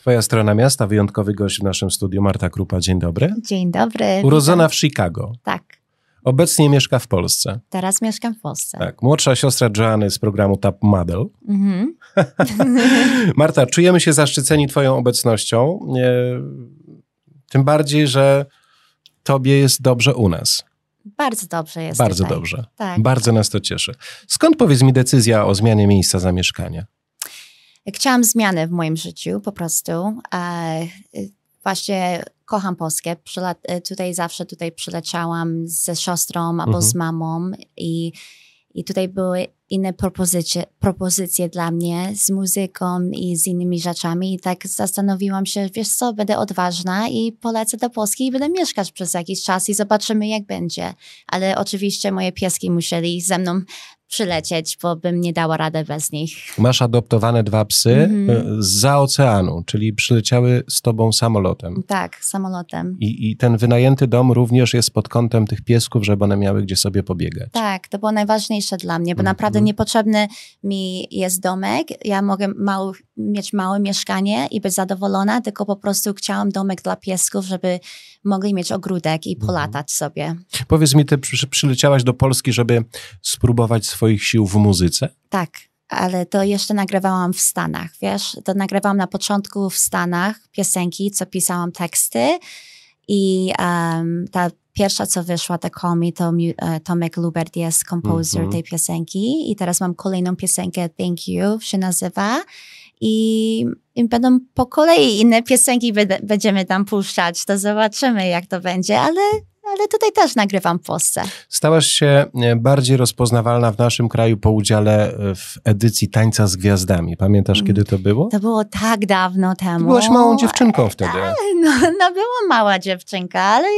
Twoja strona miasta, wyjątkowy gość w naszym studiu, Marta Krupa. Dzień dobry. Dzień dobry. Urodzona w Chicago. Tak, Obecnie mieszka w Polsce. teraz mieszkam w Polsce. Tak. Młodsza siostra Joanny z programu Top Model. Mhm. Marta, czujemy się zaszczyceni Twoją obecnością. Tym bardziej, że Tobie jest dobrze u nas. Bardzo dobrze jest Bardzo tutaj. dobrze. Tak. Bardzo nas to cieszy. Skąd powiedz mi decyzja o zmianie miejsca zamieszkania? Chciałam zmiany w moim życiu po prostu. Y, właśnie kocham Polskę. Przyla- e, tutaj zawsze tutaj przyleciałam ze siostrą albo Mhm. z mamą i, i tutaj były inne propozycje, propozycje dla mnie z muzyką i z innymi rzeczami. I tak zastanowiłam się, wiesz co, będę odważna i polecę do Polski i będę mieszkać przez jakiś czas i zobaczymy jak będzie. Ale oczywiście moje pieski musieli ze mną przylecieć, bo bym nie dała radę bez nich. Masz adoptowane dwa psy Mhm. z oceanu, czyli przyleciały z Tobą samolotem. Tak, samolotem. I, I ten wynajęty dom również jest pod kątem tych piesków, żeby one miały gdzie sobie pobiegać. Tak, to było najważniejsze dla mnie, bo Mhm. naprawdę niepotrzebny mi jest domek. Ja mogę mały, mieć małe mieszkanie i być zadowolona, tylko po prostu chciałam domek dla piesków, żeby mogli mieć ogródek i Mhm. polatać sobie. Powiedz mi, ty przy, przyleciałaś do Polski, żeby spróbować swoich sił w muzyce? Tak, ale to jeszcze nagrywałam w Stanach, wiesz? To nagrywałam na początku w Stanach piosenki, co pisałam teksty i um, ta pierwsza, co wyszła, ta Call Me, to e, Tomek Lubert jest kompozytor Mhm. tej piosenki i teraz mam kolejną piosenkę Thank You się nazywa i, i będą po kolei inne piosenki będziemy tam puszczać, to zobaczymy jak to będzie, ale, ale tutaj też nagrywam w Polsce. Stałaś się e, bardziej rozpoznawalna w naszym kraju po udziale e, w edycji Tańca z Gwiazdami. Pamiętasz, Mm. kiedy to było? To było tak dawno Ty temu. byłaś małą dziewczynką wtedy. No, no była mała dziewczynka, ale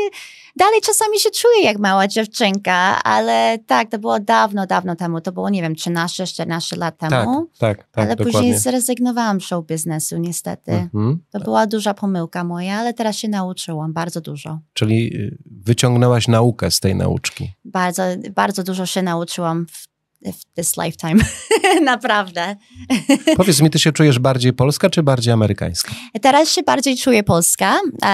dalej czasami się czuję jak mała dziewczynka, ale tak, to było dawno, dawno temu. To było, nie wiem, 13-14 lat Tak, temu. tak, tak, ale dokładnie. później zrezygnowałam z show biznesu, niestety. Mhm. To była duża pomyłka moja, ale teraz się nauczyłam bardzo dużo. Czyli y, wyciągnęłaś naukę z tej nauczki. Bardzo, bardzo dużo się nauczyłam w, w this lifetime. Naprawdę. Powiedz mi, ty się czujesz bardziej polska czy bardziej amerykańska? Teraz się bardziej czuję polska, e,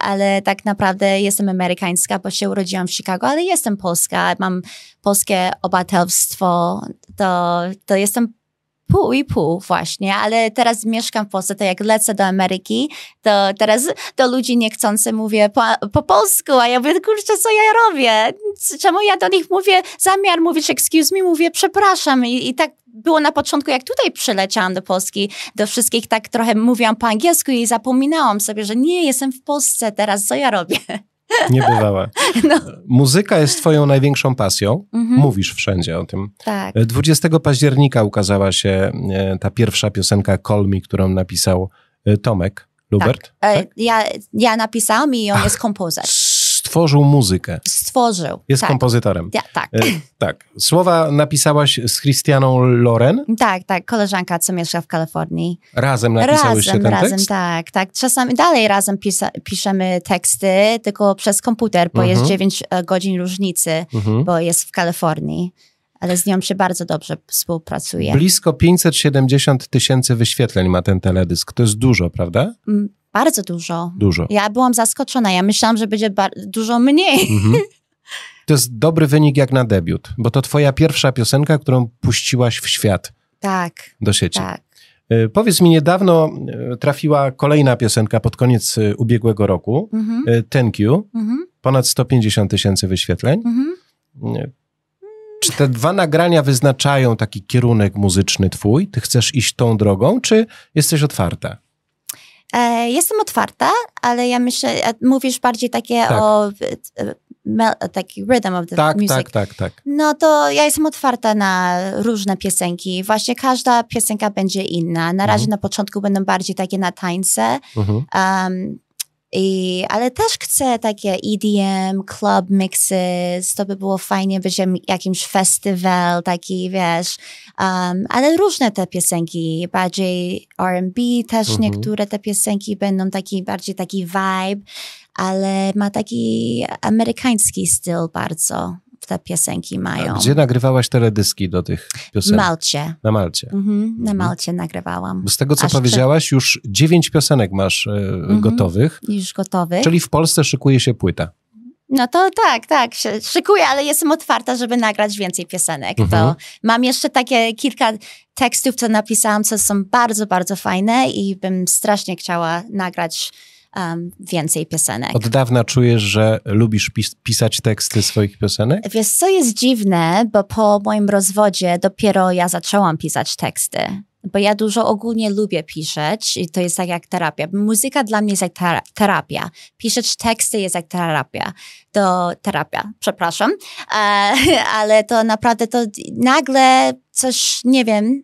ale tak naprawdę jestem amerykańska, bo się urodziłam w Chicago, ale jestem polska, mam polskie obywatelstwo, to, to jestem pół i pół właśnie, ale teraz mieszkam w Polsce, to jak lecę do Ameryki, to teraz do ludzi niechcący mówię po, po polsku, a ja mówię, kurczę, co ja robię? Czemu ja do nich mówię, zamiar mówić excuse me, mówię przepraszam i, i tak było na początku, jak tutaj przyleciałam do Polski, do wszystkich tak trochę mówiłam po angielsku i zapominałam sobie, że nie, jestem w Polsce teraz, co ja robię? Niebywałe. No. Muzyka jest twoją największą pasją. Mhm. Mówisz wszędzie o tym. Tak, 20 października ukazała się e, ta pierwsza piosenka Call Me, którą napisał e, Tomek Lubert. E, tak? ja, ja napisałam i on jest kompozytor. Stworzył muzykę. Stworzył. Jest tak. kompozytorem. Ja, tak. E, tak. Słowa napisałaś z Christianą Loren. Tak, tak, koleżanka, co mieszka w Kalifornii. Razem napisałyście razem, ten razem, tekst? tak, tak. Czasami dalej razem pisa, piszemy teksty, tylko przez komputer, bo Mhm. jest 9 e, godzin różnicy, Mhm. bo jest w Kalifornii. Ale z nią się bardzo dobrze współpracuje. Blisko 570 tysięcy wyświetleń ma ten teledysk. To jest dużo, prawda? Mm, Bardzo dużo. Dużo. Ja byłam zaskoczona. Ja myślałam, że będzie dużo mniej. Mhm. To jest dobry wynik jak na debiut, bo to twoja pierwsza piosenka, którą puściłaś w świat Tak, do sieci. tak. E, Powiedz mi, niedawno e, trafiła kolejna piosenka pod koniec e, ubiegłego roku, Mhm, e, Thank You, mhm, ponad 150 tysięcy wyświetleń. mhm. Nie. Czy te dwa nagrania wyznaczają taki kierunek muzyczny twój? Ty chcesz iść tą drogą, czy jesteś otwarta? E, jestem otwarta, ale ja myślę, e, mówisz bardziej takie Tak. o e, taki rhythm of the Tak, music. tak, tak, tak. No to ja jestem otwarta na różne piosenki. Właśnie każda piosenka będzie inna. Na razie Mhm. na początku będą bardziej takie na tańce, Mhm. um, i, ale też chcę takie EDM, club mixes, to by było fajnie, będzie jakimś festiwal taki, wiesz, um, ale różne te piosenki, bardziej R&B też Mhm. niektóre te piosenki będą taki, bardziej taki vibe, ale ma taki amerykański styl bardzo. Te piosenki mają. Gdzie nagrywałaś teledyski do tych piosenek? Malcie. Na Malcie. Mhm, na Malcie nagrywałam. Bo z tego, co Aż powiedziałaś, już dziewięć piosenek masz e, Mhm. gotowych, Już gotowy. czyli w Polsce szykuje się płyta. No to tak, tak, się szykuję, ale jestem otwarta, żeby nagrać więcej piosenek. Mhm. To mam jeszcze takie kilka tekstów, co napisałam, co są bardzo, bardzo fajne i bym strasznie chciała nagrać um, więcej piosenek. Od dawna czujesz, że lubisz pis pisać teksty swoich piosenek? Wiesz, co jest dziwne, bo po moim rozwodzie dopiero ja zaczęłam pisać teksty. Bo ja dużo ogólnie lubię pisać i to jest tak jak terapia. Muzyka dla mnie jest jak tera- terapia. Pisać teksty jest jak terapia. To terapia, przepraszam. E, ale to naprawdę to nagle coś, nie wiem,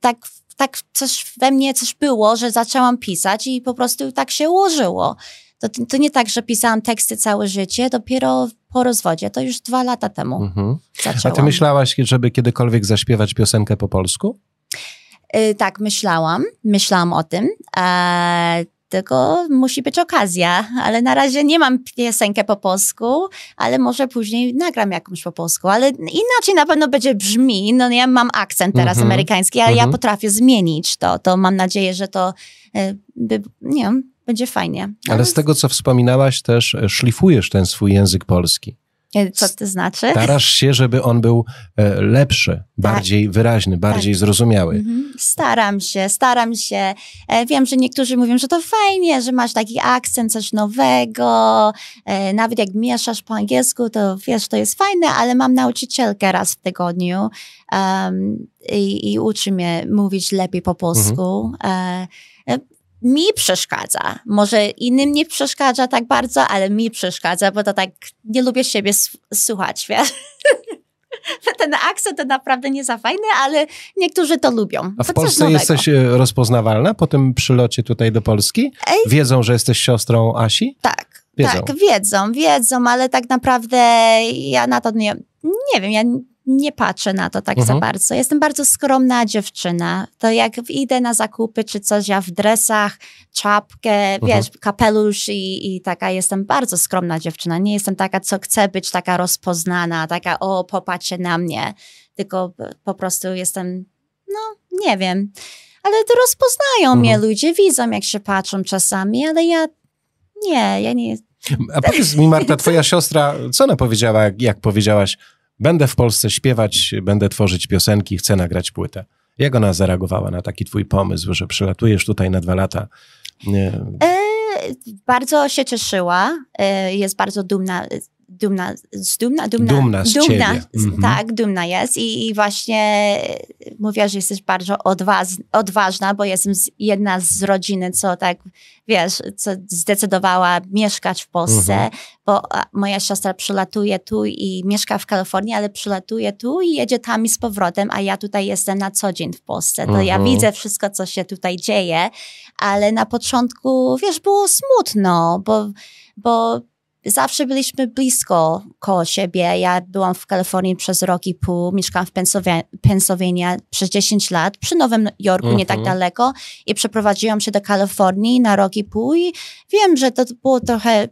tak, tak coś we mnie coś było, że zaczęłam pisać i po prostu tak się ułożyło. To, to nie tak, że pisałam teksty całe życie, dopiero po rozwodzie, to już dwa lata temu Mhm. A ty myślałaś, żeby kiedykolwiek zaśpiewać piosenkę po polsku? Y, tak, myślałam, myślałam o tym, e, tylko musi być okazja, ale na razie nie mam piosenkę po polsku, ale może później nagram jakąś po polsku, ale inaczej na pewno będzie brzmi, no ja mam akcent teraz Mhm. amerykański, ale Mhm. ja potrafię zmienić to, to mam nadzieję, że to e, by, nie wiem, będzie fajnie. Ale z tego, co wspominałaś, też szlifujesz ten swój język polski. Co to znaczy? Starasz się, żeby on był e, lepszy, bardziej wyraźny, bardziej zrozumiały. Mhm. Staram się, staram się. E, Wiem, że niektórzy mówią, że to fajnie, że masz taki akcent, coś nowego. E, Nawet jak mieszasz po angielsku, to wiesz, to jest fajne, ale mam nauczycielkę raz w tygodniu um, i, i uczy mnie mówić lepiej po polsku. E, mi przeszkadza. Może innym nie przeszkadza tak bardzo, ale mi przeszkadza, bo to tak nie lubię siebie słuchać, wiesz? Ten akcent to naprawdę nie za fajny, ale niektórzy to lubią. A w Polsce jesteś e, rozpoznawalna po tym przylocie tutaj do Polski? Ej. Wiedzą, że jesteś siostrą Asi? Tak, Wiedzą. tak, wiedzą, wiedzą, ale tak naprawdę ja na to nie, nie wiem, ja nie patrzę na to tak Mhm. za bardzo. Jestem bardzo skromna dziewczyna. To jak idę na zakupy czy coś, ja w dresach, czapkę, Mhm. wiesz, kapelusz i, i taka jestem bardzo skromna dziewczyna. Nie jestem taka, co chce być taka rozpoznana, taka o, popatrzcie na mnie. Tylko po prostu jestem, no, nie wiem. Ale rozpoznają Mhm. mnie ludzie, widzą jak się patrzą czasami, ale ja nie, ja nie. A powiedz mi, Marta, twoja siostra, co ona powiedziała, jak powiedziałaś, będę w Polsce śpiewać, będę tworzyć piosenki, chcę nagrać płytę. Jak ona zareagowała na taki twój pomysł, że przylatujesz tutaj na dwa lata? Nie. E, bardzo się cieszyła, e, jest bardzo dumna. Dumna, dumna, dumna, Dumna z ciebie. z- Mhm. Tak, dumna jest i, i właśnie e, mówiła, że jesteś bardzo odwaz, odważna, bo jestem z, jedna z rodziny, co tak, wiesz, co zdecydowała mieszkać w Polsce, Mhm. bo moja siostra przylatuje tu i mieszka w Kalifornii, ale przylatuje tu i jedzie tam i z powrotem, a ja tutaj jestem na co dzień w Polsce. To ja Mhm. widzę wszystko, co się tutaj dzieje, ale na początku, wiesz, było smutno, bo, bo zawsze byliśmy blisko koło siebie. Ja byłam w Kalifornii przez rok i pół, mieszkałam w Pensylwa- Pensylwania przez 10 lat, przy Nowym Jorku, nie tak Mhm. daleko i przeprowadziłam się do Kalifornii na rok i pół i wiem, że to było trochę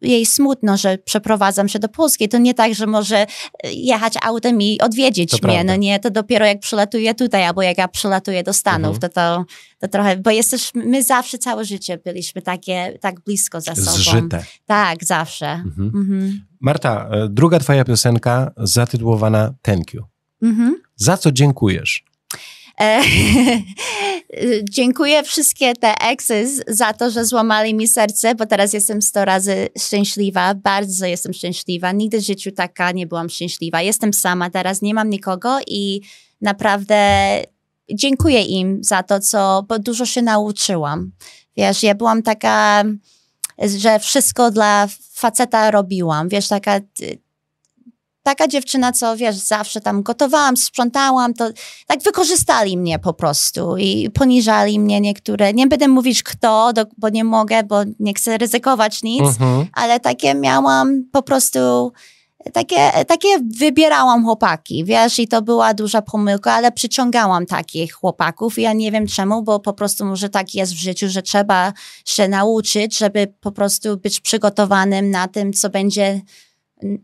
jej smutno, że przeprowadzam się do Polski. To nie tak, że może e, jechać autem i odwiedzić To mnie. prawda. No nie, to dopiero jak przylatuję tutaj, albo jak ja przylatuję do Stanów, Mhm. to, to, to trochę, bo jesteśmy, my zawsze całe życie byliśmy takie, tak blisko ze sobą. Zżyte. Tak, zawsze. Mhm. Mhm. Marta, e, druga twoja piosenka zatytułowana Thank You. Mhm. Za co dziękujesz? Dziękuję wszystkie te exy za to, że złamali mi serce, bo teraz jestem 100 razy szczęśliwa. Bardzo jestem szczęśliwa. Nigdy w życiu taka nie byłam szczęśliwa. Jestem sama teraz, nie mam nikogo i naprawdę dziękuję im za to, co, bo dużo się nauczyłam. Wiesz, ja byłam taka, że wszystko dla faceta robiłam. Wiesz, taka taka dziewczyna, co wiesz, zawsze tam gotowałam, sprzątałam, to tak wykorzystali mnie po prostu i poniżali mnie niektóre. Nie będę mówić kto, do, bo nie mogę, bo nie chcę ryzykować nic, Mhm. ale takie miałam po prostu. Takie, takie wybierałam chłopaki, wiesz, i to była duża pomyłka, ale przyciągałam takich chłopaków. Ja nie wiem czemu, bo po prostu może tak jest w życiu, że trzeba się nauczyć, żeby po prostu być przygotowanym na tym, co będzie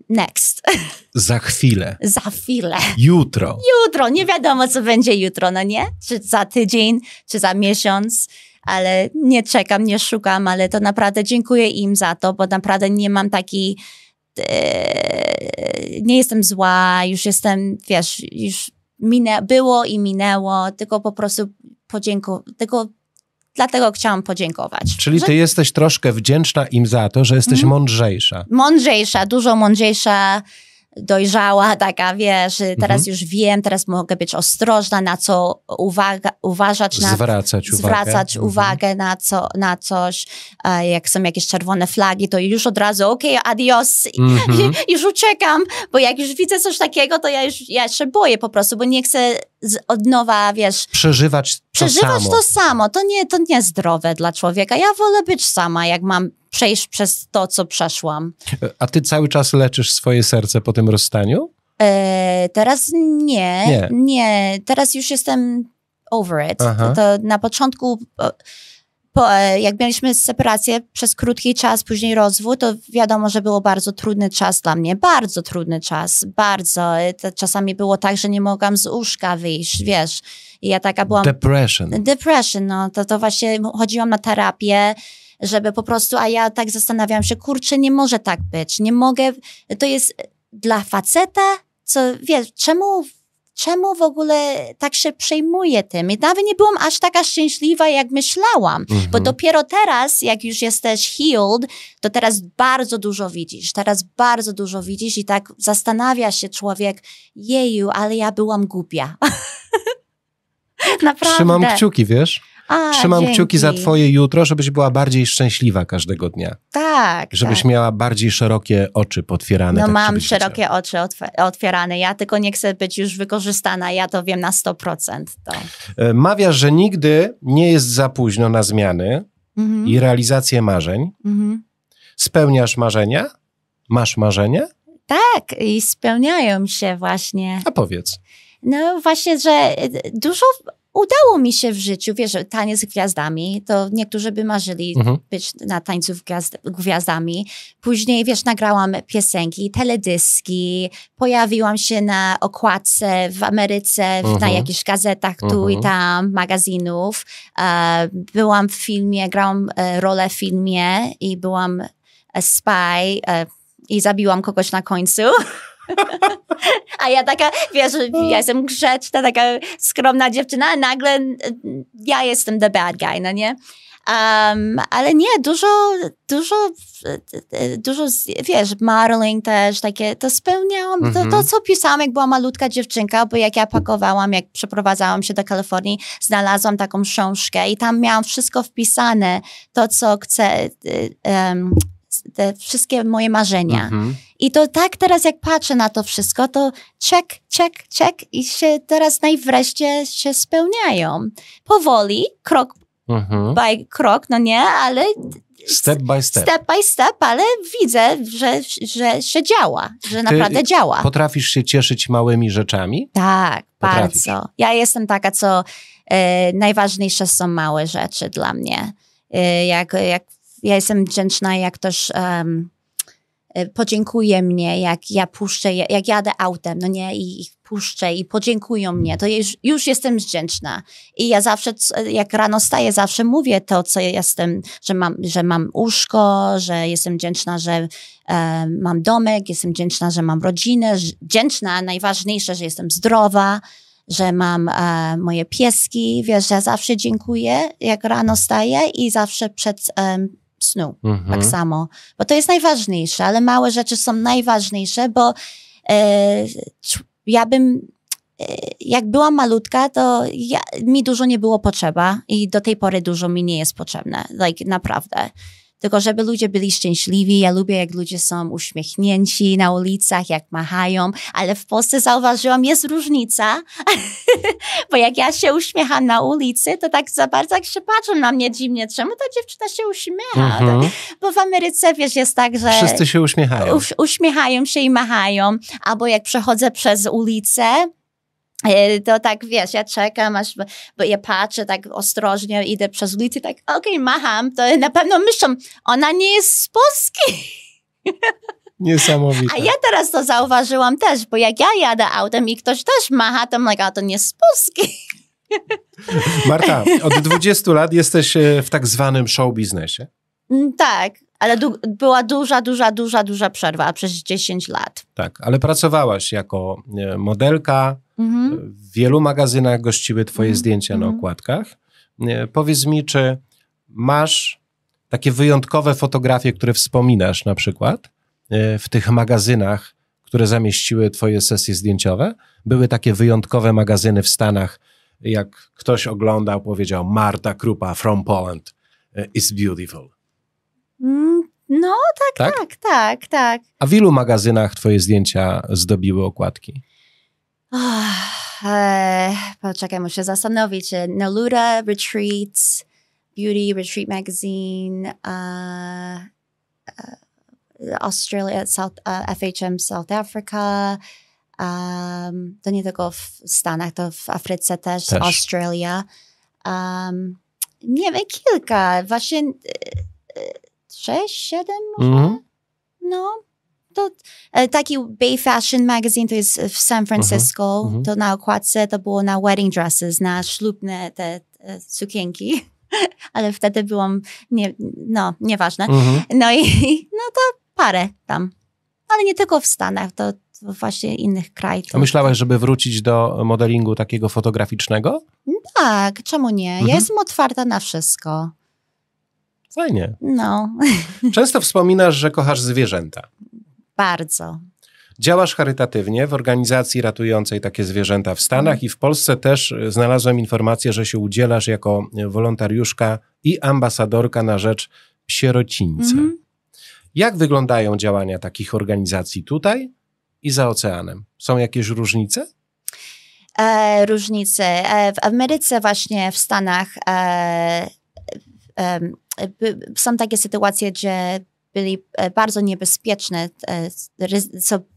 next. Za chwilę. Za chwilę. Jutro. Jutro, nie wiadomo, co będzie jutro, no nie? Czy za tydzień, czy za miesiąc, ale nie czekam, nie szukam, ale to naprawdę dziękuję im za to, bo naprawdę nie mam taki. E, nie jestem zła, już jestem, wiesz, już minę, było i minęło, tylko po prostu podziękować, tylko dlatego chciałam podziękować. Czyli ty jesteś troszkę wdzięczna im za to, że jesteś mm. mądrzejsza. Mądrzejsza, dużo mądrzejsza dojrzała, taka wiesz, teraz mhm. już wiem, teraz mogę być ostrożna, na co uwaga, uważać, na, zwracać uwagę, zwracać mhm. uwagę na, co, na coś, jak są jakieś czerwone flagi, to już od razu okej, okay, adios, mhm. już uciekam, bo jak już widzę coś takiego, to ja już ja się boję po prostu, bo nie chcę od nowa, wiesz... Przeżywać to przeżywać samo. to samo, to nie, to nie zdrowe dla człowieka. Ja wolę być sama, jak mam przejść przez to, co przeszłam. A ty cały czas leczysz swoje serce po tym rozstaniu? E, teraz nie, nie, nie. Teraz już jestem over it. To, to, na początku, po, e, jak mieliśmy separację przez krótki czas, później rozwód, to wiadomo, że było bardzo trudny czas dla mnie. Bardzo trudny czas, bardzo. To czasami było tak, że nie mogłam z łóżka wyjść, wiesz. I ja taka byłam... Depression. Depression, no. To, to właśnie chodziłam na terapię żeby po prostu, a ja tak zastanawiałam się, kurczę, nie może tak być, nie mogę, to jest dla faceta, co, wiesz, czemu czemu w ogóle tak się przejmuję tym? I nawet nie byłam aż taka szczęśliwa, jak myślałam, bo mhm. dopiero teraz, jak już jesteś healed, to teraz bardzo dużo widzisz, teraz bardzo dużo widzisz i tak zastanawia się człowiek, jeju, ale ja byłam głupia. Naprawdę. Trzymam kciuki, wiesz? A, Trzymam dzięki. kciuki za twoje jutro, żebyś była bardziej szczęśliwa każdego dnia. Tak. Żebyś tak. miała bardziej szerokie oczy potwierane. No tak, mam szerokie chciała. oczy otwierane. Ja tylko nie chcę być już wykorzystana. Ja to wiem na 100%. To. E, mawiasz, że nigdy nie jest za późno na zmiany mhm. i realizację marzeń. Mhm. Spełniasz marzenia? Masz marzenia? Tak, i spełniają się właśnie. A powiedz. No właśnie, że dużo udało mi się w życiu, wiesz, taniec z gwiazdami, to niektórzy by marzyli mhm. być na tańcu gwiazd gwiazdami. Później, wiesz, nagrałam piosenki, teledyski, pojawiłam się na okładce w Ameryce, mhm. na jakichś gazetach tu mhm. i tam, magazynów. E, byłam w filmie, grałam e, rolę w filmie i byłam spy e, i zabiłam kogoś na końcu. A ja taka, wiesz, ja jestem grzeczna, taka skromna dziewczyna, a nagle ja jestem the bad guy, no nie? Um, ale nie, dużo, dużo, dużo, wiesz, modeling też, takie, to spełniałam, mm -hmm. to, to mhm. co pisałam, jak była malutka dziewczynka, bo jak ja pakowałam, jak przeprowadzałam się do Kalifornii, znalazłam taką książkę i tam miałam wszystko wpisane, to co chcę, um, te wszystkie moje marzenia. Mhm. I to tak teraz, jak patrzę na to wszystko, to check, check, check i się teraz najwreszcie się spełniają. Powoli, krok mhm. by krok, no nie, ale Step by step. Step by step, ale widzę, że, że się działa, że Ty naprawdę działa. Potrafisz się cieszyć małymi rzeczami? Tak, potrafisz. bardzo. Ja jestem taka, co e, najważniejsze są małe rzeczy dla mnie. E, jak, jak ja jestem wdzięczna, jak ktoś um, podziękuje mnie, jak ja puszczę, jak jadę autem, no nie, i ich puszczę i podziękują mnie, to już, już jestem wdzięczna. I ja zawsze, jak rano staję, zawsze mówię to, co jestem, że mam, że mam łóżko, że jestem wdzięczna, że um, mam domek, jestem wdzięczna, że mam rodzinę, wdzięczna, najważniejsze, że jestem zdrowa, że mam e, moje pieski, wiesz, że zawsze dziękuję, jak rano staję i zawsze przed um, snu. Mhm. Tak samo. Bo to jest najważniejsze, ale małe rzeczy są najważniejsze, bo e, ja bym e, jak byłam malutka, to ja, mi dużo nie było potrzeba i do tej pory dużo mi nie jest potrzebne. Like, naprawdę tylko żeby ludzie byli szczęśliwi. Ja lubię, jak ludzie są uśmiechnięci na ulicach, jak machają, ale w Polsce zauważyłam, jest różnica, bo jak ja się uśmiecham na ulicy, to tak za bardzo jak się patrzą na mnie dziwnie, czemu ta dziewczyna się uśmiecha? Mhm. Bo w Ameryce, wiesz, jest tak, że... Wszyscy się uśmiechają. uśmiechają się i machają, albo jak przechodzę przez ulicę, to tak, wiesz, ja czekam, aż, bo ja patrzę tak ostrożnie, idę przez ulicę, tak, okej, okay, macham, to na pewno myślą, ona nie jest z Polski. Niesamowite. A ja teraz to zauważyłam też, bo jak ja jadę autem i ktoś też macha, to like, a to nie z Polski. Marta, od 20 lat jesteś e, w tak zwanym show biznesie. Mm, Tak, ale du- była duża, duża, duża, duża przerwa przez 10 lat. Tak, ale pracowałaś jako e, modelka, Mhm. w wielu magazynach gościły twoje Mhm, zdjęcia na mhm. okładkach. E, Powiedz mi, czy masz takie wyjątkowe fotografie, które wspominasz na przykład e, w tych magazynach, które zamieściły twoje sesje zdjęciowe? Były takie wyjątkowe magazyny w Stanach, jak ktoś oglądał, powiedział Marta Krupa from Poland e, is beautiful. Mm, No, Tak? tak, tak, tak. A w ilu magazynach twoje zdjęcia zdobiły okładki? Ach, e, poczekaj, muszę zastanowić. Naluda Retreats, Beauty Retreat Magazine, e, e, Australia, South, e, FHM South Africa. Um, to nie tylko w Stanach, to w Afryce też, Też. Australia. Um, nie wiem, kilka, właśnie e, e, sześć, siedem może? Mhm. No, to e, taki Bay Fashion Magazine to jest w San Francisco. mhm. To na okładce to było na wedding dresses, na ślubne te, te sukienki. Ale wtedy byłam, nie, no, nieważne. Mhm. No i no to parę tam. Ale nie tylko w Stanach, to, to właśnie innych krajów. A myślałaś, żeby wrócić do modelingu takiego fotograficznego? Tak, czemu nie? Mhm. Ja jestem otwarta na wszystko. Fajnie. No, Często wspominasz, że kochasz zwierzęta. bardzo. Działasz charytatywnie w organizacji ratującej takie zwierzęta w Stanach i w Polsce też e, znalazłem informację, że się udzielasz jako e, wolontariuszka i ambasadorka na rzecz psierocińca. Mhm. Jak wyglądają działania takich organizacji tutaj i za oceanem? Są jakieś różnice? e, różnice. E, w Ameryce właśnie, w Stanach e, by, są takie sytuacje, gdzie byli e, bardzo niebezpieczne, e,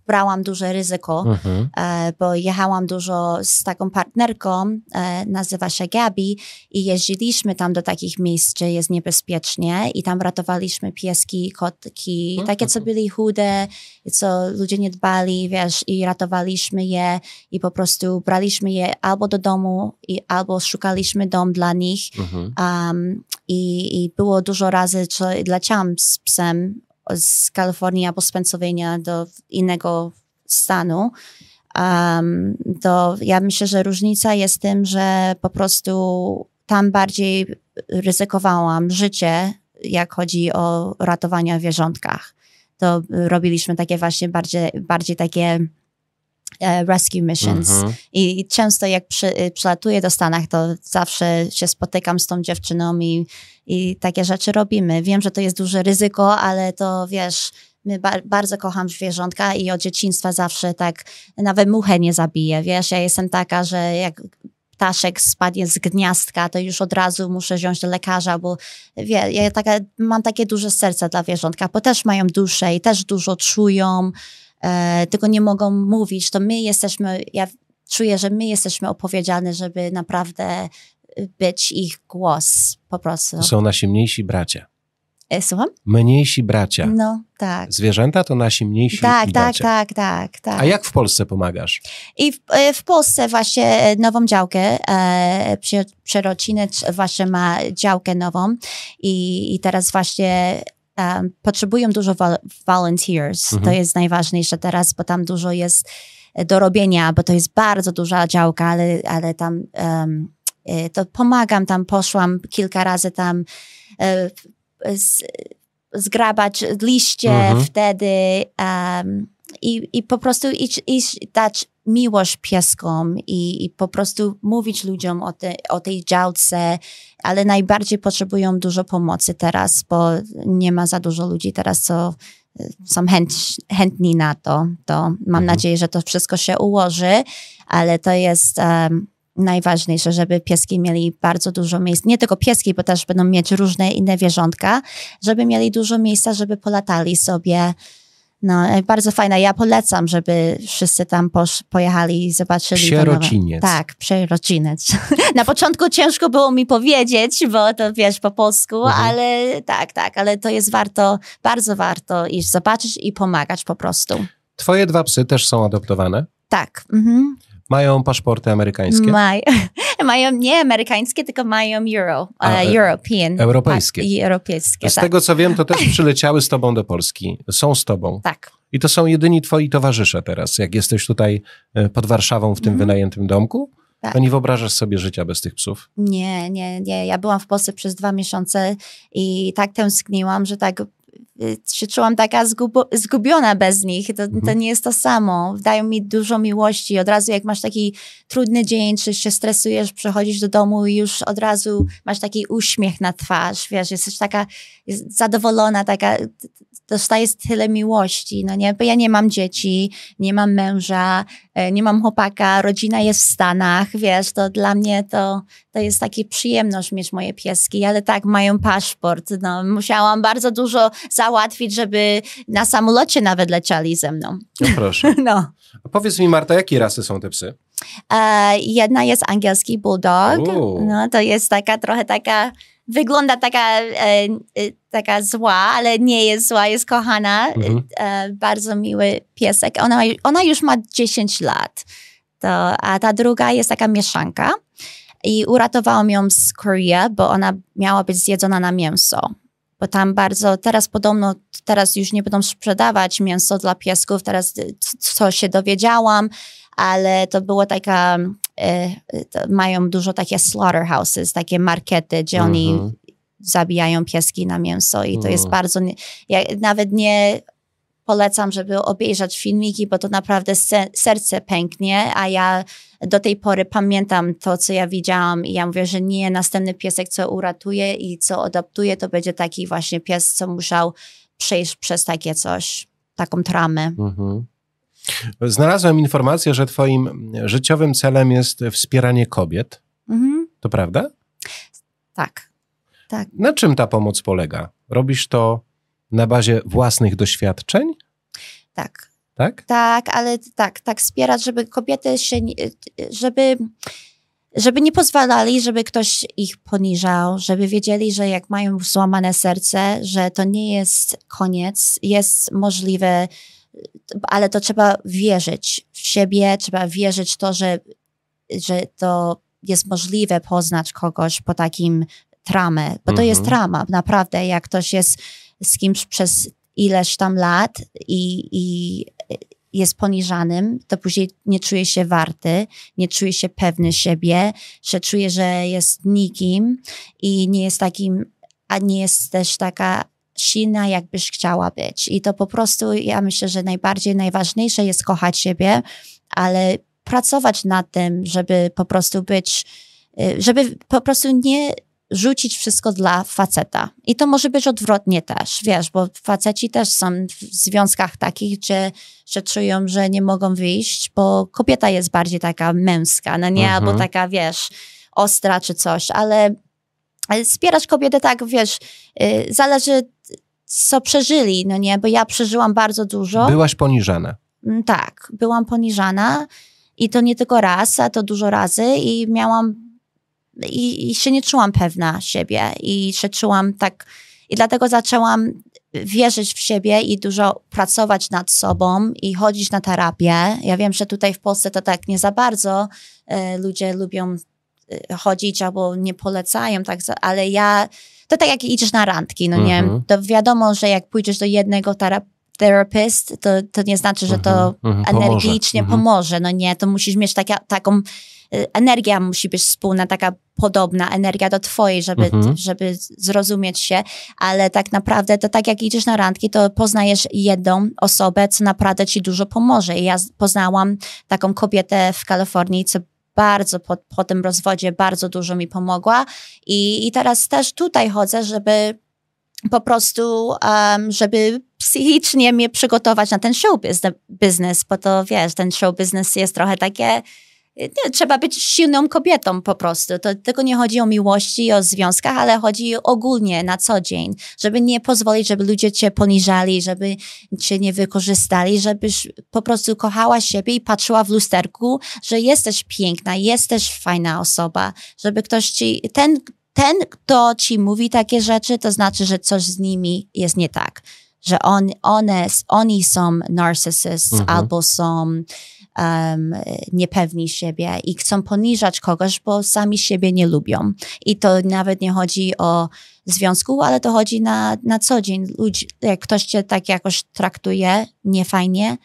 brałam duże ryzyko, Mhm. e, bo jechałam dużo z taką partnerką, e, nazywa się Gabi i jeździliśmy tam do takich miejsc, gdzie jest niebezpiecznie i tam ratowaliśmy pieski, kotki, Mhm. takie, co byli chude, co ludzie nie dbali, wiesz, i ratowaliśmy je i po prostu braliśmy je albo do domu, i, albo szukaliśmy dom dla nich. Mhm. Um, i, I było dużo razy, że leciałam z psem z Kalifornii albo z Pennsylvania do innego stanu. Um, to ja myślę, że różnica jest tym, że po prostu tam bardziej ryzykowałam życie, jak chodzi o ratowanie w wierzątkach. To robiliśmy takie właśnie bardziej, bardziej takie rescue missions. Mhm. I i często jak przy, y, przylatuję do Stanach, to zawsze się spotykam z tą dziewczyną i, i takie rzeczy robimy. Wiem, że to jest duże ryzyko, ale to wiesz, my ba- bardzo kocham zwierzątka i od dzieciństwa zawsze tak, nawet muchę nie zabiję, wiesz, ja jestem taka, że jak ptaszek spadnie z gniazdka, to już od razu muszę wziąć do lekarza, bo wie, ja taka, mam takie duże serce dla zwierzątka, bo też mają duszę i też dużo czują, e, tylko nie mogą mówić, to my jesteśmy, ja czuję, że my jesteśmy odpowiedzialni, żeby naprawdę być ich głos po prostu. To są nasi mniejsi bracia. E, Słucham? Mniejsi bracia. No, tak. Zwierzęta to nasi mniejsi Tak, tak, bracia. tak, tak, tak. A jak w Polsce pomagasz? I w, e, w Polsce właśnie e, nową działkę, e, Przerocinec właśnie ma działkę nową i, i teraz właśnie um, potrzebują dużo vol- volunteers. Mhm. To jest najważniejsze teraz, bo tam dużo jest e, do robienia, bo to jest bardzo duża działka, ale, ale tam um, to pomagam, tam poszłam kilka razy tam e, z, zgrabać liście Mhm. wtedy um, i, i po prostu iść, iść dać miłość pieskom i, i po prostu mówić ludziom o, te, o tej działce, ale najbardziej potrzebują dużo pomocy teraz, bo nie ma za dużo ludzi teraz, co y, są chętni na to. To mam Mhm. nadzieję, że to wszystko się ułoży, ale to jest um, najważniejsze, żeby pieski mieli bardzo dużo miejsc. Nie tylko pieski, bo też będą mieć różne inne wierzątka, żeby mieli dużo miejsca, żeby polatali sobie No, e, bardzo fajna. Ja polecam, żeby wszyscy tam posz, pojechali i zobaczyli. Psierociniec. Tak, przerociniec. Na początku ciężko było mi powiedzieć, bo to wiesz po polsku, Mhm. ale tak, tak, ale to jest warto, bardzo warto iść zobaczyć i pomagać po prostu. Twoje dwa psy też są adoptowane? Tak. Mhm. Mają paszporty amerykańskie? Maj, mają nie amerykańskie, tylko mają euro, A, e, European. europejskie. Tak, i europejskie, Z tak. tego co wiem, to też przyleciały z tobą do Polski. Są z tobą. tak. I to są jedyni twoi towarzysze teraz. Jak jesteś tutaj e, pod Warszawą w tym Mhm. wynajętym domku, Tak. to nie wyobrażasz sobie życia bez tych psów. Nie, nie, nie. Ja byłam w Polsce przez dwa miesiące i tak tęskniłam, że tak się czułam taka zgubo, zgubiona bez nich. To, to Mhm. nie jest to samo. Dają mi dużo miłości. Od razu jak masz taki trudny dzień, czy się stresujesz, przychodzisz do domu i już od razu masz taki uśmiech na twarz, wiesz, jesteś taka zadowolona, taka dostajesz tyle miłości, no nie? Bo ja nie mam dzieci, nie mam męża, e, nie mam chłopaka, rodzina jest w Stanach, wiesz, to dla mnie to, to jest taka przyjemność mieć moje pieski, ale tak, mają paszport, no, musiałam bardzo dużo załatwić, żeby na samolocie nawet leciali ze mną, No proszę. no. A powiedz mi, Marta, jakie rasy są te psy? E, jedna jest angielski bulldog, no to jest taka trochę taka, wygląda taka, e, e, taka zła, ale nie jest zła, jest kochana, Mhm. e, bardzo miły piesek. Ona, ona już ma 10 lat, to, a ta druga jest taka mieszanka i uratowałam ją z Korea, bo ona miała być zjedzona na mięso. Bo tam bardzo, teraz podobno, teraz już nie będą sprzedawać mięso dla piesków, teraz co się dowiedziałam, ale to było taka, mają dużo takie slaughterhouses, takie markety, gdzie oni Mhm. zabijają pieski na mięso i to jest Mm. bardzo, nie- ja nawet nie polecam, żeby obejrzeć filmiki, bo to naprawdę se, serce pęknie, a ja do tej pory pamiętam to, co ja widziałam i ja mówię, że nie, następny piesek, co uratuje i co adoptuje, to będzie taki właśnie pies, co musiał przejść przez takie coś, taką tramę. Mhm. Znalazłem informację, że twoim życiowym celem jest wspieranie kobiet. Mhm. To prawda? Tak. Tak. Na czym ta pomoc polega? Robisz to na bazie własnych doświadczeń? Tak. Tak? Tak, ale tak, tak wspierać, żeby kobiety się, żeby, żeby nie pozwalali, żeby ktoś ich poniżał, żeby wiedzieli, że jak mają złamane serce, że to nie jest koniec, jest możliwe, ale to trzeba wierzyć w siebie, trzeba wierzyć w to, że, że to jest możliwe poznać kogoś po takim tramę, bo to Mhm. jest trama, naprawdę, jak ktoś jest z kimś przez ileś tam lat i, i jest poniżanym, to później nie czuje się warty, nie czuje się pewny siebie, że czuje, że jest nikim i nie jest takim, a nie jest też taka silna, jakbyś chciała być. I to po prostu, ja myślę, że najbardziej najważniejsze jest kochać siebie, ale pracować nad tym, żeby po prostu być, y, żeby po prostu nie rzucić wszystko dla faceta. I to może być odwrotnie też, wiesz, bo faceci też są w związkach takich, że, że czują, że nie mogą wyjść, bo kobieta jest bardziej taka męska, no nie, Mhm. albo taka, wiesz, ostra czy coś, ale ale wspierać kobietę tak, wiesz, y, zależy co przeżyli, no nie, bo ja przeżyłam bardzo dużo. Byłaś poniżana. Mm, Tak, byłam poniżana i to nie tylko raz, a to dużo razy i miałam i, i się nie czułam pewna siebie i się czułam tak i dlatego zaczęłam wierzyć w siebie i dużo pracować nad sobą i chodzić na terapię. Ja wiem, że tutaj w Polsce to tak nie za bardzo e, ludzie lubią e, chodzić albo nie polecają, tak, ale ja, to tak jak idziesz na randki, no nie, Mhm. to wiadomo, że jak pójdziesz do jednego tera- therapist, to, to nie znaczy, że to mhm, pomoże. energicznie Mhm. pomoże, no nie, to musisz mieć taka, taką, y, energia musi być wspólna, taka podobna energia do twojej, żeby, Mhm. żeby zrozumieć się, ale tak naprawdę to tak jak idziesz na randki, to poznajesz jedną osobę, co naprawdę ci dużo pomoże. I ja poznałam taką kobietę w Kalifornii, co bardzo po, po tym rozwodzie bardzo dużo mi pomogła. I, i teraz też tutaj chodzę, żeby po prostu, um, żeby psychicznie mnie przygotować na ten show bizne- biznes, bo to wiesz, ten show biznes jest trochę takie nie, trzeba być silną kobietą po prostu. To tylko nie chodzi o miłości, o związkach, ale chodzi ogólnie na co dzień, żeby nie pozwolić, żeby ludzie cię poniżali, żeby cię nie wykorzystali, żebyś po prostu kochała siebie i patrzyła w lusterku, że jesteś piękna, jesteś fajna osoba, żeby ktoś ci, ten, ten, kto ci mówi takie rzeczy, to znaczy, że coś z nimi jest nie tak. Że on, one, oni są narcysyst Mhm. albo są um, niepewni siebie i chcą poniżać kogoś, bo sami siebie nie lubią. I to nawet nie chodzi o związku, ale to chodzi na, na co dzień. Ludzi, jak ktoś cię tak jakoś traktuje niefajnie,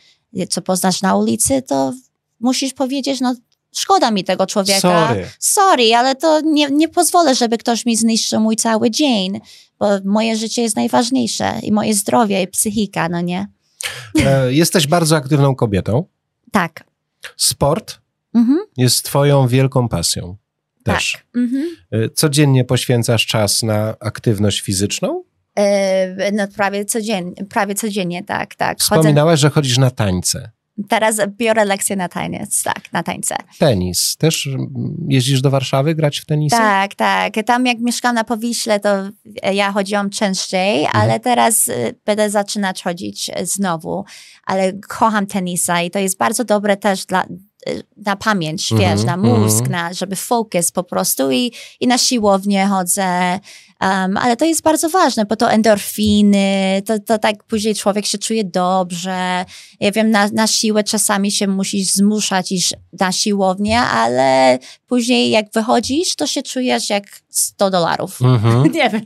co poznasz na ulicy, to musisz powiedzieć, no szkoda mi tego człowieka. Sorry. Sorry, ale to nie, nie pozwolę, żeby ktoś mi zniszczył mój cały dzień, bo moje życie jest najważniejsze i moje zdrowie i psychika, no nie? E, Jesteś bardzo aktywną kobietą. Tak. Sport Mhm. jest twoją wielką pasją. Też. Tak. Mhm. E, Codziennie poświęcasz czas na aktywność fizyczną? E, no prawie codziennie, prawie codziennie, tak, tak. Chodzę, Wspominałaś, że chodzisz na tańce. Teraz biorę lekcje na taniec, tak, na tańce. Tenis. Też jeździsz do Warszawy grać w tenisa? Tak, tak. Tam jak mieszkam na Powiśle, to ja chodziłam częściej, Mhm. ale teraz y, będę zaczynać chodzić y, znowu. Ale kocham tenisa i to jest bardzo dobre też dla, na pamięć, Mhm, wiesz, na mózg, mhm. na, żeby fokus po prostu i, i na siłownię chodzę. Um, ale to jest bardzo ważne, bo to endorfiny, to, to tak później człowiek się czuje dobrze. Ja wiem, na, na siłę czasami się musisz zmuszać iść na siłownię, ale później jak wychodzisz, to się czujesz jak 100 dolarów. Mhm. Nie wiem.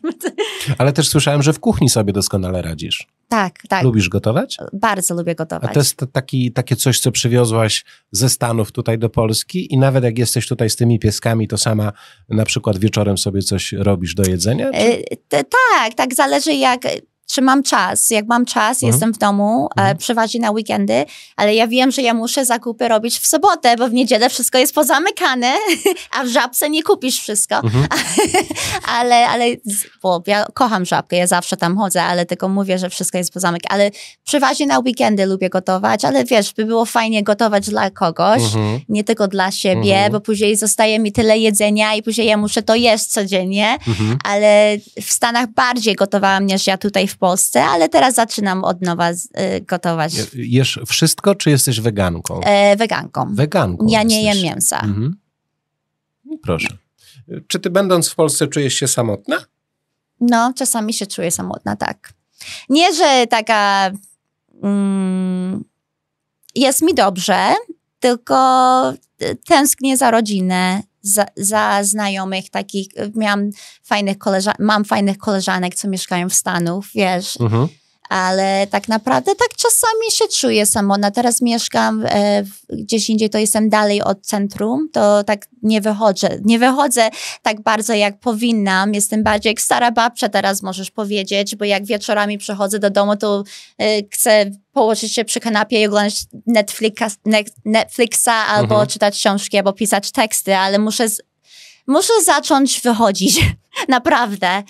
Ale też słyszałem, że w kuchni sobie doskonale radzisz. Tak, tak. Lubisz gotować? Bardzo lubię A gotować. to jest taki, takie coś, co przywiozłaś ze Stanów tutaj do Polski i nawet jak jesteś tutaj z tymi pieskami, to sama na przykład wieczorem sobie coś robisz do jedzenia? Czy... E, tak, tak zależy jak, czy mam czas. Jak mam czas, Mhm. jestem w domu, Mhm. e, przeważnie na weekendy, ale ja wiem, że ja muszę zakupy robić w sobotę, bo w niedzielę wszystko jest pozamykane, a w żabce nie kupisz wszystko. Mhm. ale, ale, bo ja kocham żabkę, ja zawsze tam chodzę, ale tylko mówię, że wszystko jest pozamykane. Ale przeważnie na weekendy lubię gotować, ale wiesz, by było fajnie gotować dla kogoś, Mhm. nie tylko dla siebie, Mhm. bo później zostaje mi tyle jedzenia i później ja muszę to jeść codziennie Mhm. ale w Stanach bardziej gotowałam niż ja tutaj w Polsce, ale teraz zaczynam od nowa y, gotować. Jesz wszystko, czy jesteś weganką? E, weganką. Weganką Ja nie jesteś. jem mięsa. Mhm. No Proszę. Czy ty będąc w Polsce czujesz się samotna? No, czasami się czuję samotna, tak. Nie, że taka mm, jest mi dobrze, tylko y, tęsknię za rodzinę, za, za znajomych takich. Miałam fajnych koleżanek, mam fajnych koleżanek, co mieszkają w Stanach, wiesz. Mhm. Ale tak naprawdę tak czasami się czuję samotna. Teraz mieszkam e, gdzieś indziej, to jestem dalej od centrum, to tak nie wychodzę. Nie wychodzę tak bardzo jak powinnam. Jestem bardziej jak stara babcia teraz możesz powiedzieć, bo jak wieczorami przychodzę do domu, to e, chcę położyć się przy kanapie i oglądać Netflixa, Net- Netflixa albo Mhm. czytać książki, albo pisać teksty, ale muszę, z, muszę zacząć wychodzić. Naprawdę.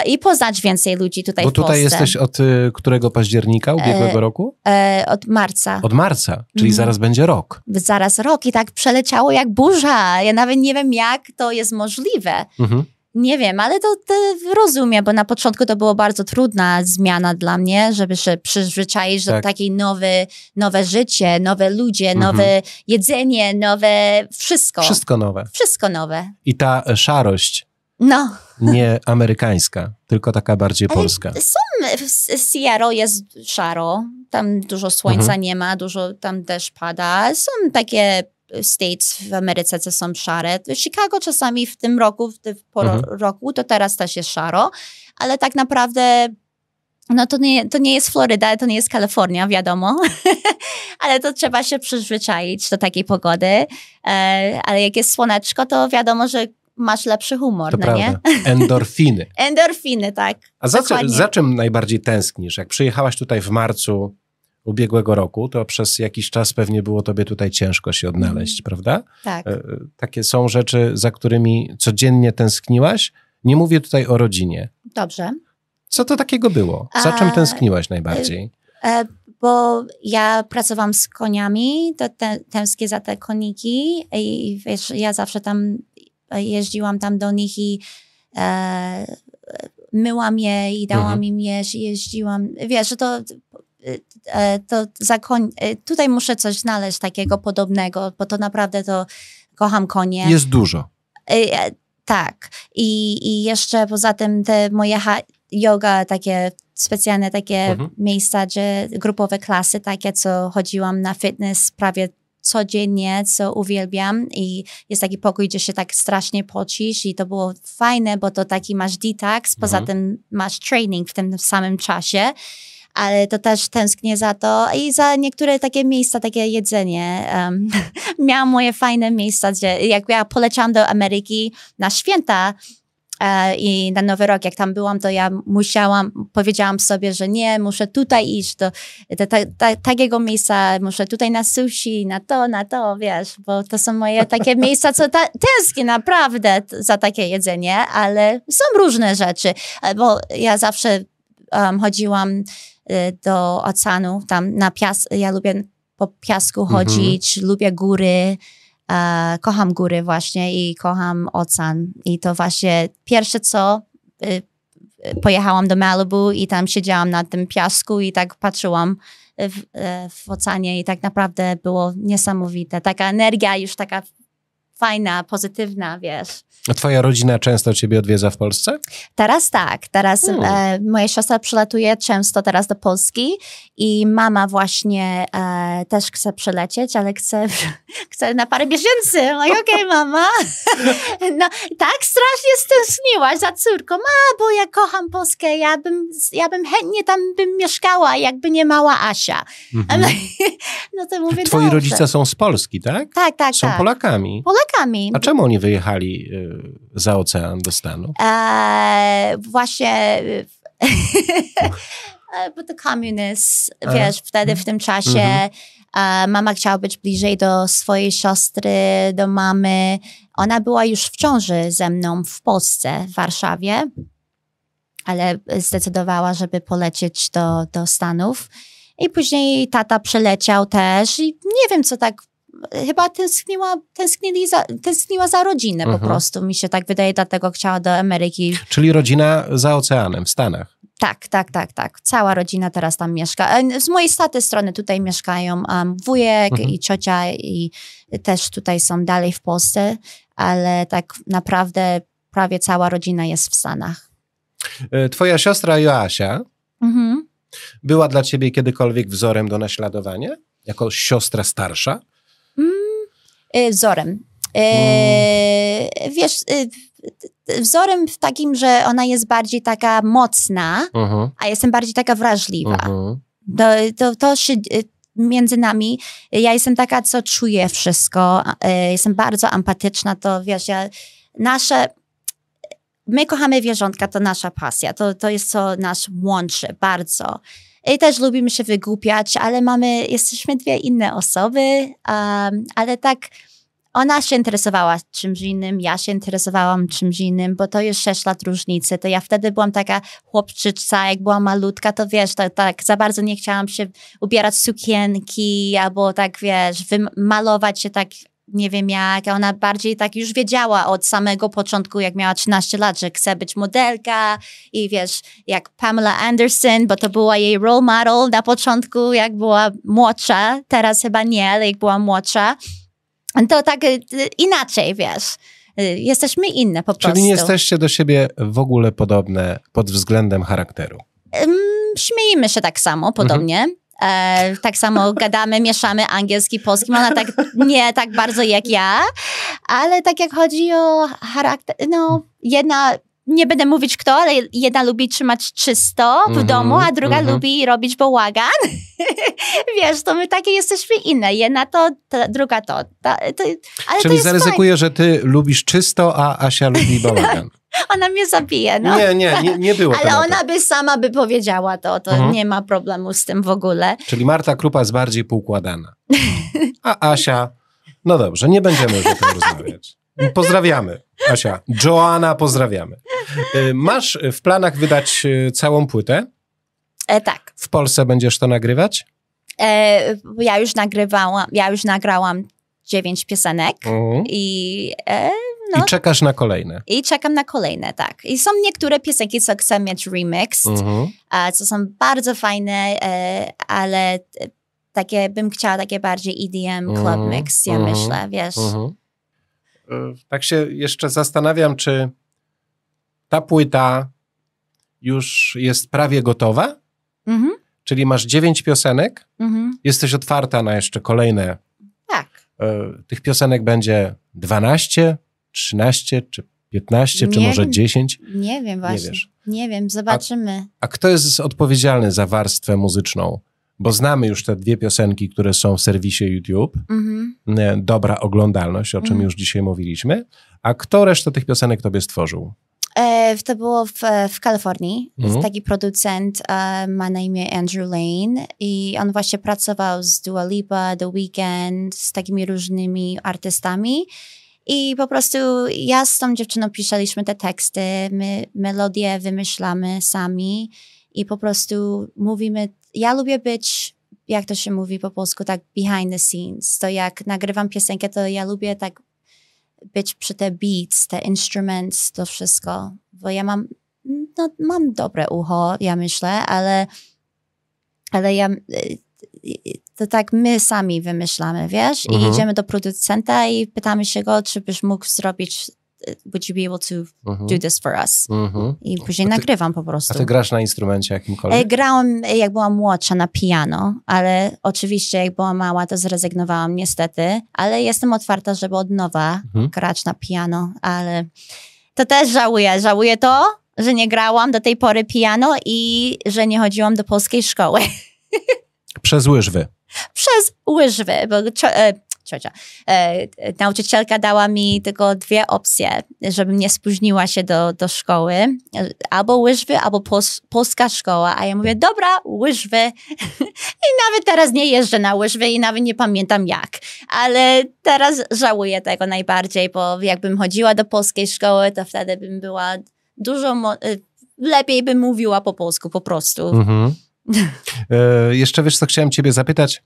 I poznać więcej ludzi tutaj Bo w Polsce. tutaj jesteś od y, którego października ubiegłego roku? E, od marca. Od marca, czyli Mhm. zaraz będzie rok. Zaraz rok i tak przeleciało jak burza. Ja nawet nie wiem, jak to jest możliwe. Mhm. Nie wiem, ale to, to rozumiem, bo na początku to było bardzo trudna zmiana dla mnie, żeby się przyzwyczaić Tak. do takiej nowe, nowe życie, nowe ludzie, Mhm. nowe jedzenie, nowe wszystko. Wszystko nowe. Wszystko nowe. I ta e, szarość, No. nie amerykańska, tylko taka bardziej Ale polska. Są, w Seattle jest szaro, tam dużo słońca Mhm. nie ma, dużo tam deszcz pada. Są takie states w Ameryce, co są szare. Chicago czasami w tym roku, w tym Mhm. roku, to teraz też jest szaro, ale tak naprawdę no to nie, to nie jest Floryda, to nie jest Kalifornia, wiadomo, ale to trzeba się przyzwyczaić do takiej pogody, e, ale jak jest słoneczko, to wiadomo, że masz lepszy humor, To no nie? prawda. Endorfiny. Endorfiny, tak. A za, za czym najbardziej tęsknisz? Jak przyjechałaś tutaj w marcu ubiegłego roku, to przez jakiś czas pewnie było tobie tutaj ciężko się odnaleźć, Mhm. prawda? Tak. E, e, Takie są rzeczy, za którymi codziennie tęskniłaś. Nie mówię tutaj o rodzinie. Dobrze. Co to takiego było? Za czym tęskniłaś najbardziej? E, bo ja pracowałam z koniami, to te, tęsknię za te koniki i wiesz, ja zawsze tam jeździłam tam do nich i e, myłam je i dałam Mhm. im jeść, jeździłam, wiesz, że to, e, to za koń, e, tutaj muszę coś znaleźć takiego podobnego, bo to naprawdę to kocham konie. Jest dużo. E, tak. I, I jeszcze poza tym te moje yoga, takie specjalne takie Mhm. miejsca, gdzie grupowe klasy, takie co chodziłam na fitness prawie codziennie, co uwielbiam i jest taki pokój, gdzie się tak strasznie pocisz i to było fajne, bo to taki masz detox, poza Mhm. tym masz training w tym samym czasie, ale to też tęsknię za to i za niektóre takie miejsca, takie jedzenie. Um, miałam moje fajne miejsca, gdzie jak ja poleciałam do Ameryki na święta i na Nowy Rok, jak tam byłam, to ja musiałam, powiedziałam sobie, że nie, muszę tutaj iść do, do ta, ta, takiego miejsca, muszę tutaj na sushi, na to, na to, wiesz, bo to są moje takie miejsca, co ta, tęsknię naprawdę za takie jedzenie, ale są różne rzeczy, e, bo ja zawsze um, chodziłam y, do oceanu, tam na pias, ja lubię po piasku Mhm. chodzić, lubię góry, e, kocham góry właśnie i kocham ocean i to właśnie pierwsze co y, pojechałam do Malibu i tam siedziałam na tym piasku i tak patrzyłam w, e, w oceanie i tak naprawdę było niesamowite. Taka energia już taka fajna, pozytywna, wiesz. A twoja rodzina często ciebie odwiedza w Polsce? Teraz tak, teraz Hmm. e, moja siostra przylatuje często teraz do Polski i mama właśnie e, też chce przylecieć, ale chce, chce na parę miesięcy. Like, okej mama. No, tak strasznie stęskniłaś za córką, a bo ja kocham Polskę, ja bym, ja bym chętnie tam bym mieszkała, jakby nie mała Asia. Mhm. No to mówię, Twoi dobrze. rodzice są z Polski, tak? Tak, tak, Są tak. Polakami. Polakami. A czemu oni wyjechali y, za ocean do Stanów? E, właśnie e, bo to komunizm, A. wiesz, wtedy w tym czasie Mhm. e, mama chciała być bliżej do swojej siostry, do mamy. Ona była już w ciąży ze mną w Polsce, w Warszawie, ale zdecydowała, żeby polecieć do, do Stanów. I później tata przyleciał też i nie wiem, co tak chyba tęskniła, tęsknili za, tęskniła za rodzinę po Mhm. prostu. Mi się tak wydaje, dlatego chciała do Ameryki. Czyli rodzina za oceanem w Stanach. Tak, tak, tak, tak. Cała rodzina teraz tam mieszka. E, Z mojej staty strony tutaj mieszkają um, wujek Mhm. i ciocia i też tutaj są dalej w Polsce, ale tak naprawdę prawie cała rodzina jest w Stanach. Y, Twoja siostra Joasia Mhm. była dla ciebie kiedykolwiek wzorem do naśladowania? Jako siostra starsza? E, Wzorem. E, Mm. Wiesz, e, wzorem w takim, że ona jest bardziej taka mocna, Mhm. a jestem bardziej taka wrażliwa. Mhm. To, to, to się y, między nami, ja jestem taka, co czuję wszystko, y, jestem bardzo empatyczna, to wiesz, ja, nasze, my kochamy wierzątka, to nasza pasja, to, to jest co nas łączy bardzo. I też lubimy się wygłupiać, ale mamy, jesteśmy dwie inne osoby, um, ale tak ona się interesowała czymś innym, ja się interesowałam czymś innym, bo to jest 6 lat różnicy. To ja wtedy byłam taka chłopczyca, jak była malutka, to wiesz, to, tak za bardzo nie chciałam się ubierać sukienki albo tak, wiesz, wymalować się tak nie wiem jak, a ona bardziej tak już wiedziała od samego początku, jak miała 13 lat, że chce być modelka i wiesz, jak Pamela Anderson, bo to była jej role model na początku, jak była młodsza, teraz chyba nie, ale jak była młodsza, to tak y, inaczej, wiesz. Y, Jesteśmy inne po prostu. Czyli nie jesteście do siebie w ogóle podobne pod względem charakteru. Ym, Śmiejemy się tak samo, podobnie. E, tak samo gadamy, mieszamy angielski, polski. Ona tak nie tak bardzo jak ja, ale tak jak chodzi o charakter, no jedna, nie będę mówić kto, ale jedna lubi trzymać czysto w Mhm, domu, a druga mhm. lubi robić bałagan. Wiesz, to my takie jesteśmy inne. Jedna to, ta, druga to. Ta, to ale to Czyli fajne. zaryzykuję, że ty lubisz czysto, a Asia lubi bałagan. Ona mnie zabije, no. Nie, nie, nie, nie było Ale tematu. ona by sama by powiedziała to, to Mhm. nie ma problemu z tym w ogóle. Czyli Marta Krupa jest bardziej poukładana. A Asia, no dobrze, nie będziemy już o tym rozmawiać. Pozdrawiamy, Asia. Joanna, pozdrawiamy. Y, Masz w planach wydać y, całą płytę? E, tak. W Polsce będziesz to nagrywać? E, ja już nagrywałam, ja już nagrałam dziewięć piosenek Mhm. i, e, no, I czekasz na kolejne. i czekam na kolejne, tak. I są niektóre piosenki, co chcę mieć remixed, Mhm. a co są bardzo fajne, e, ale e, takie bym chciała takie bardziej EDM club Mhm, mix, ja mhm, myślę, wiesz. E, Tak się jeszcze zastanawiam, czy ta płyta już jest prawie gotowa? Mhm, Czyli masz dziewięć piosenek, mhm, jesteś otwarta na jeszcze kolejne. tak. E, Tych piosenek będzie 12, 13 czy 15, czy Nie może wiem. 10? Nie wiem właśnie. wiesz. Nie wiem, zobaczymy. A kto jest odpowiedzialny za warstwę muzyczną? Bo znamy już te dwie piosenki, które są w serwisie YouTube. Mhm. E, Dobra oglądalność, o czym Mhm. już dzisiaj mówiliśmy. A kto resztę tych piosenek tobie stworzył? E, to było w, w Kalifornii. Mhm. Taki producent e, ma na imię Andrew Lane i on właśnie pracował z Dua Lipa, The Weeknd, z takimi różnymi artystami. I po prostu ja z tą dziewczyną pisaliśmy te teksty, my melodie wymyślamy sami i po prostu mówimy. Ja lubię być, jak to się mówi po polsku, tak behind the scenes. To jak nagrywam piosenkę, to ja lubię tak być przy te beats, te instruments, to wszystko. Bo ja mam, no, mam dobre ucho, ja myślę, ale, ale ja, y, y, to tak my sami wymyślamy, wiesz? I Mhm. idziemy do producenta i pytamy się go, czy byś mógł zrobić, y, would you be able to Mhm. do this for us? Mhm. I później ty- nagrywam po prostu. A ty grasz na instrumencie E, jakimkolwiek? Grałam, e, jak byłam młodsza, na piano, ale oczywiście, jak byłam mała, to zrezygnowałam niestety, ale jestem otwarta, żeby od nowa Mhm. grać na piano, ale to też żałuję. Żałuję to, że nie grałam do tej pory piano i że nie chodziłam do polskiej szkoły. Przez łyżwy. Przez łyżwy, bo e, ciocia, e, nauczycielka dała mi tylko dwie opcje, żebym nie spóźniła się do, do szkoły. Albo łyżwy, albo pols, polska szkoła. A ja mówię, dobra, łyżwy. I nawet teraz nie jeżdżę na łyżwy i nawet nie pamiętam jak. Ale teraz żałuję tego najbardziej, bo jakbym chodziła do polskiej szkoły, to wtedy bym była dużo, e, lepiej bym mówiła po polsku po prostu. Mhm. E, jeszcze wiesz, co chciałem ciebie zapytać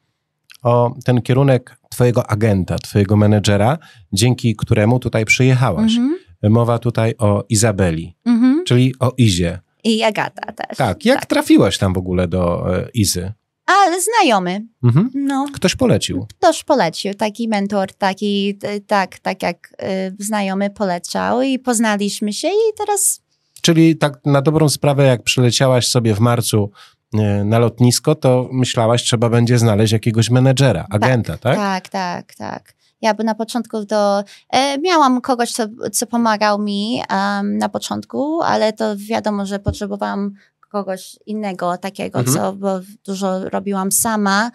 o ten kierunek twojego agenta, twojego menedżera, dzięki któremu tutaj przyjechałaś. Mhm, Mowa tutaj o Izabeli, mhm. czyli o Izie. I Agata też. Tak, jak trafiłaś tam w ogóle do e, Izy? Ale znajomy, Mhm. no, Ktoś polecił. ktoś polecił, taki mentor, taki, tak, tak jak y, znajomy poleciał i poznaliśmy się i teraz, Czyli tak na dobrą sprawę, jak przyleciałaś sobie w marcu na lotnisko, to myślałaś, trzeba będzie znaleźć jakiegoś menedżera, agenta, tak? tak, tak, tak. Ja by na początku do, e, miałam kogoś, co, co pomagał mi em, na początku, ale to wiadomo, że potrzebowałam kogoś innego takiego, Mhm. co, bo dużo robiłam sama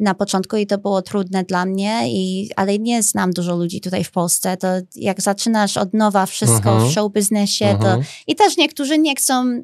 na początku i to było trudne dla mnie, i, ale nie znam dużo ludzi tutaj w Polsce, to jak zaczynasz od nowa wszystko Mhm. w show biznesie, to Mhm. i też niektórzy nie chcą.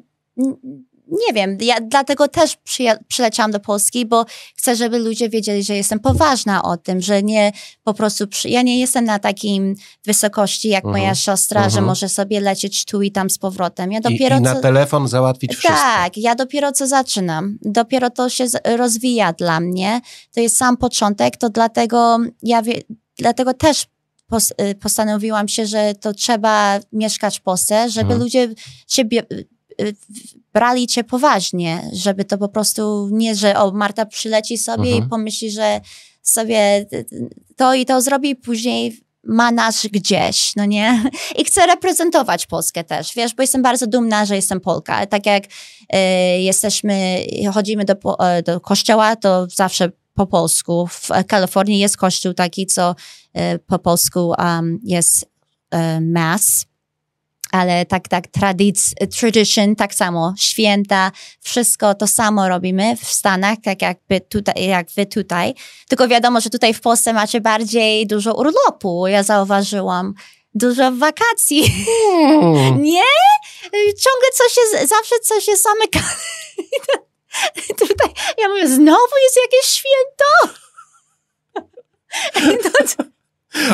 Nie wiem, ja dlatego też przyja- przyleciałam do Polski, bo chcę, żeby ludzie wiedzieli, że jestem poważna o tym, że nie po prostu. Przy... Ja nie jestem na takim wysokości jak Mhm. moja siostra, że Mhm. może sobie lecieć tu i tam z powrotem. Ja I, dopiero I na co... telefon załatwić wszystko. Tak, ja dopiero co zaczynam. Dopiero to się rozwija dla mnie. To jest sam początek, to dlatego ja wie, dlatego też pos, y, postanowiłam się, że to trzeba mieszkać w Polsce, żeby Mhm. ludzie się y, y, brali cię poważnie, żeby to po prostu nie, że o Marta przyleci sobie Mhm. i pomyśli, że sobie y, y, to i to zrobi, później ma nas gdzieś, no nie? I chcę reprezentować Polskę też, wiesz, bo jestem bardzo dumna, że jestem Polka. Tak jak e, jesteśmy, chodzimy do, e, do kościoła, to zawsze po polsku. W Kalifornii jest kościół taki, co e, po polsku um, jest e, mass, ale tak, tak, tradyc, tradition, tak samo, święta, wszystko to samo robimy w Stanach, tak jakby tutaj, jak wy tutaj. Tylko wiadomo, że tutaj w Polsce macie bardziej dużo urlopu, ja zauważyłam. Dużo wakacji. Mm. Nie? Ciągle coś jest, zawsze coś jest zamykane. Tutaj, ja mówię, znowu jest jakieś święto? No to,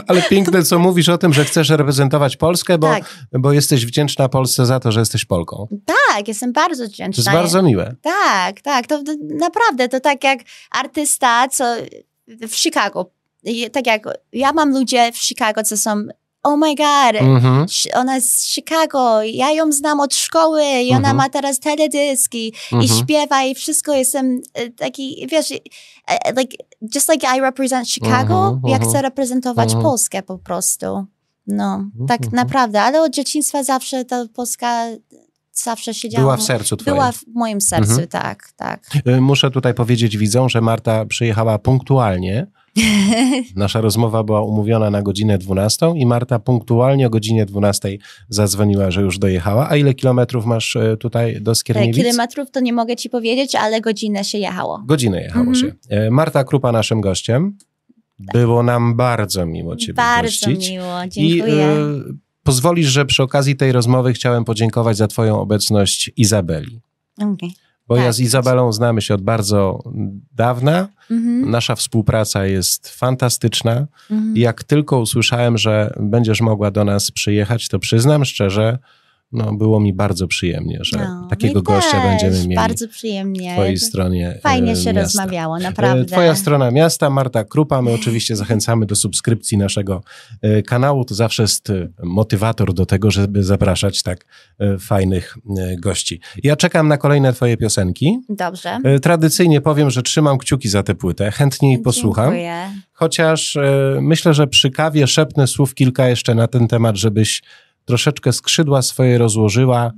Ale piękne, co mówisz o tym, że chcesz reprezentować Polskę, bo, Tak. bo jesteś wdzięczna Polsce za to, że jesteś Polką. Tak, jestem bardzo To wdzięczna. jest bardzo miłe. Tak, tak, to, to naprawdę, to tak jak artysta, co w Chicago, tak jak ja mam ludzie w Chicago, co są, oh my god, Mhm. Ona jest z Chicago, ja ją znam od szkoły i ona Mhm. ma teraz teledyski i Mhm. śpiewa i wszystko, jestem e, taki, wiesz, e, like, just like I represent Chicago, Mhm, ja chcę reprezentować. Polskę po prostu. No, tak naprawdę, ale od dzieciństwa zawsze ta Polska zawsze siedziała. Była w sercu twoim. Była w moim sercu, Mhm. tak, tak. Muszę tutaj powiedzieć widzom, że Marta przyjechała punktualnie. Nasza rozmowa była umówiona na godzinę 12 i Marta punktualnie o godzinie 12 zadzwoniła, że już dojechała. A ile kilometrów masz y, tutaj do E, Skierniewic? Kilometrów to nie mogę ci powiedzieć, ale godzinę się jechało. Godzinę jechało Mhm. się. E, Marta Krupa naszym gościem. Było nam bardzo miło Ciebie Bardzo gościć. miło, I dziękuję. e, pozwolisz, że przy okazji tej rozmowy chciałem podziękować za Twoją obecność Izabeli. Okej. Bo ja Tak. z Izabelą znamy się od bardzo dawna. Mhm, Nasza współpraca jest fantastyczna. mhm. I jak tylko usłyszałem, że będziesz mogła do nas przyjechać, to przyznam szczerze, no było mi bardzo przyjemnie, że No, takiego gościa będziemy mieli Bardzo przyjemnie. w Twojej stronie Fajnie e, się miasta. rozmawiało, E, naprawdę. Twoja strona miasta, Marta Krupa. My oczywiście zachęcamy do subskrypcji naszego e, kanału. To zawsze jest e, motywator do tego, żeby zapraszać tak e, fajnych e, gości. Ja czekam na kolejne Twoje piosenki. Dobrze. E, Tradycyjnie powiem, że trzymam kciuki za tę płytę. Chętnie jej posłucham. Dziękuję. Chociaż e, myślę, że przy kawie szepnę słów kilka jeszcze na ten temat, żebyś troszeczkę skrzydła swoje rozłożyła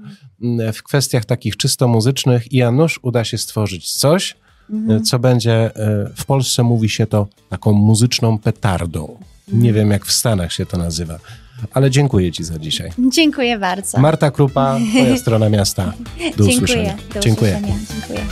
m, w kwestiach takich czysto muzycznych i Janusz uda się stworzyć coś, Mhm. co będzie, e, w Polsce mówi się to taką muzyczną petardą. Nie wiem, jak w Stanach się to nazywa, ale dziękuję Ci za dzisiaj. Dziękuję bardzo. Marta Krupa, Twoja strona miasta. Do Dziękuję. usłyszenia. Dziękuję. usłyszenia. Dziękuję.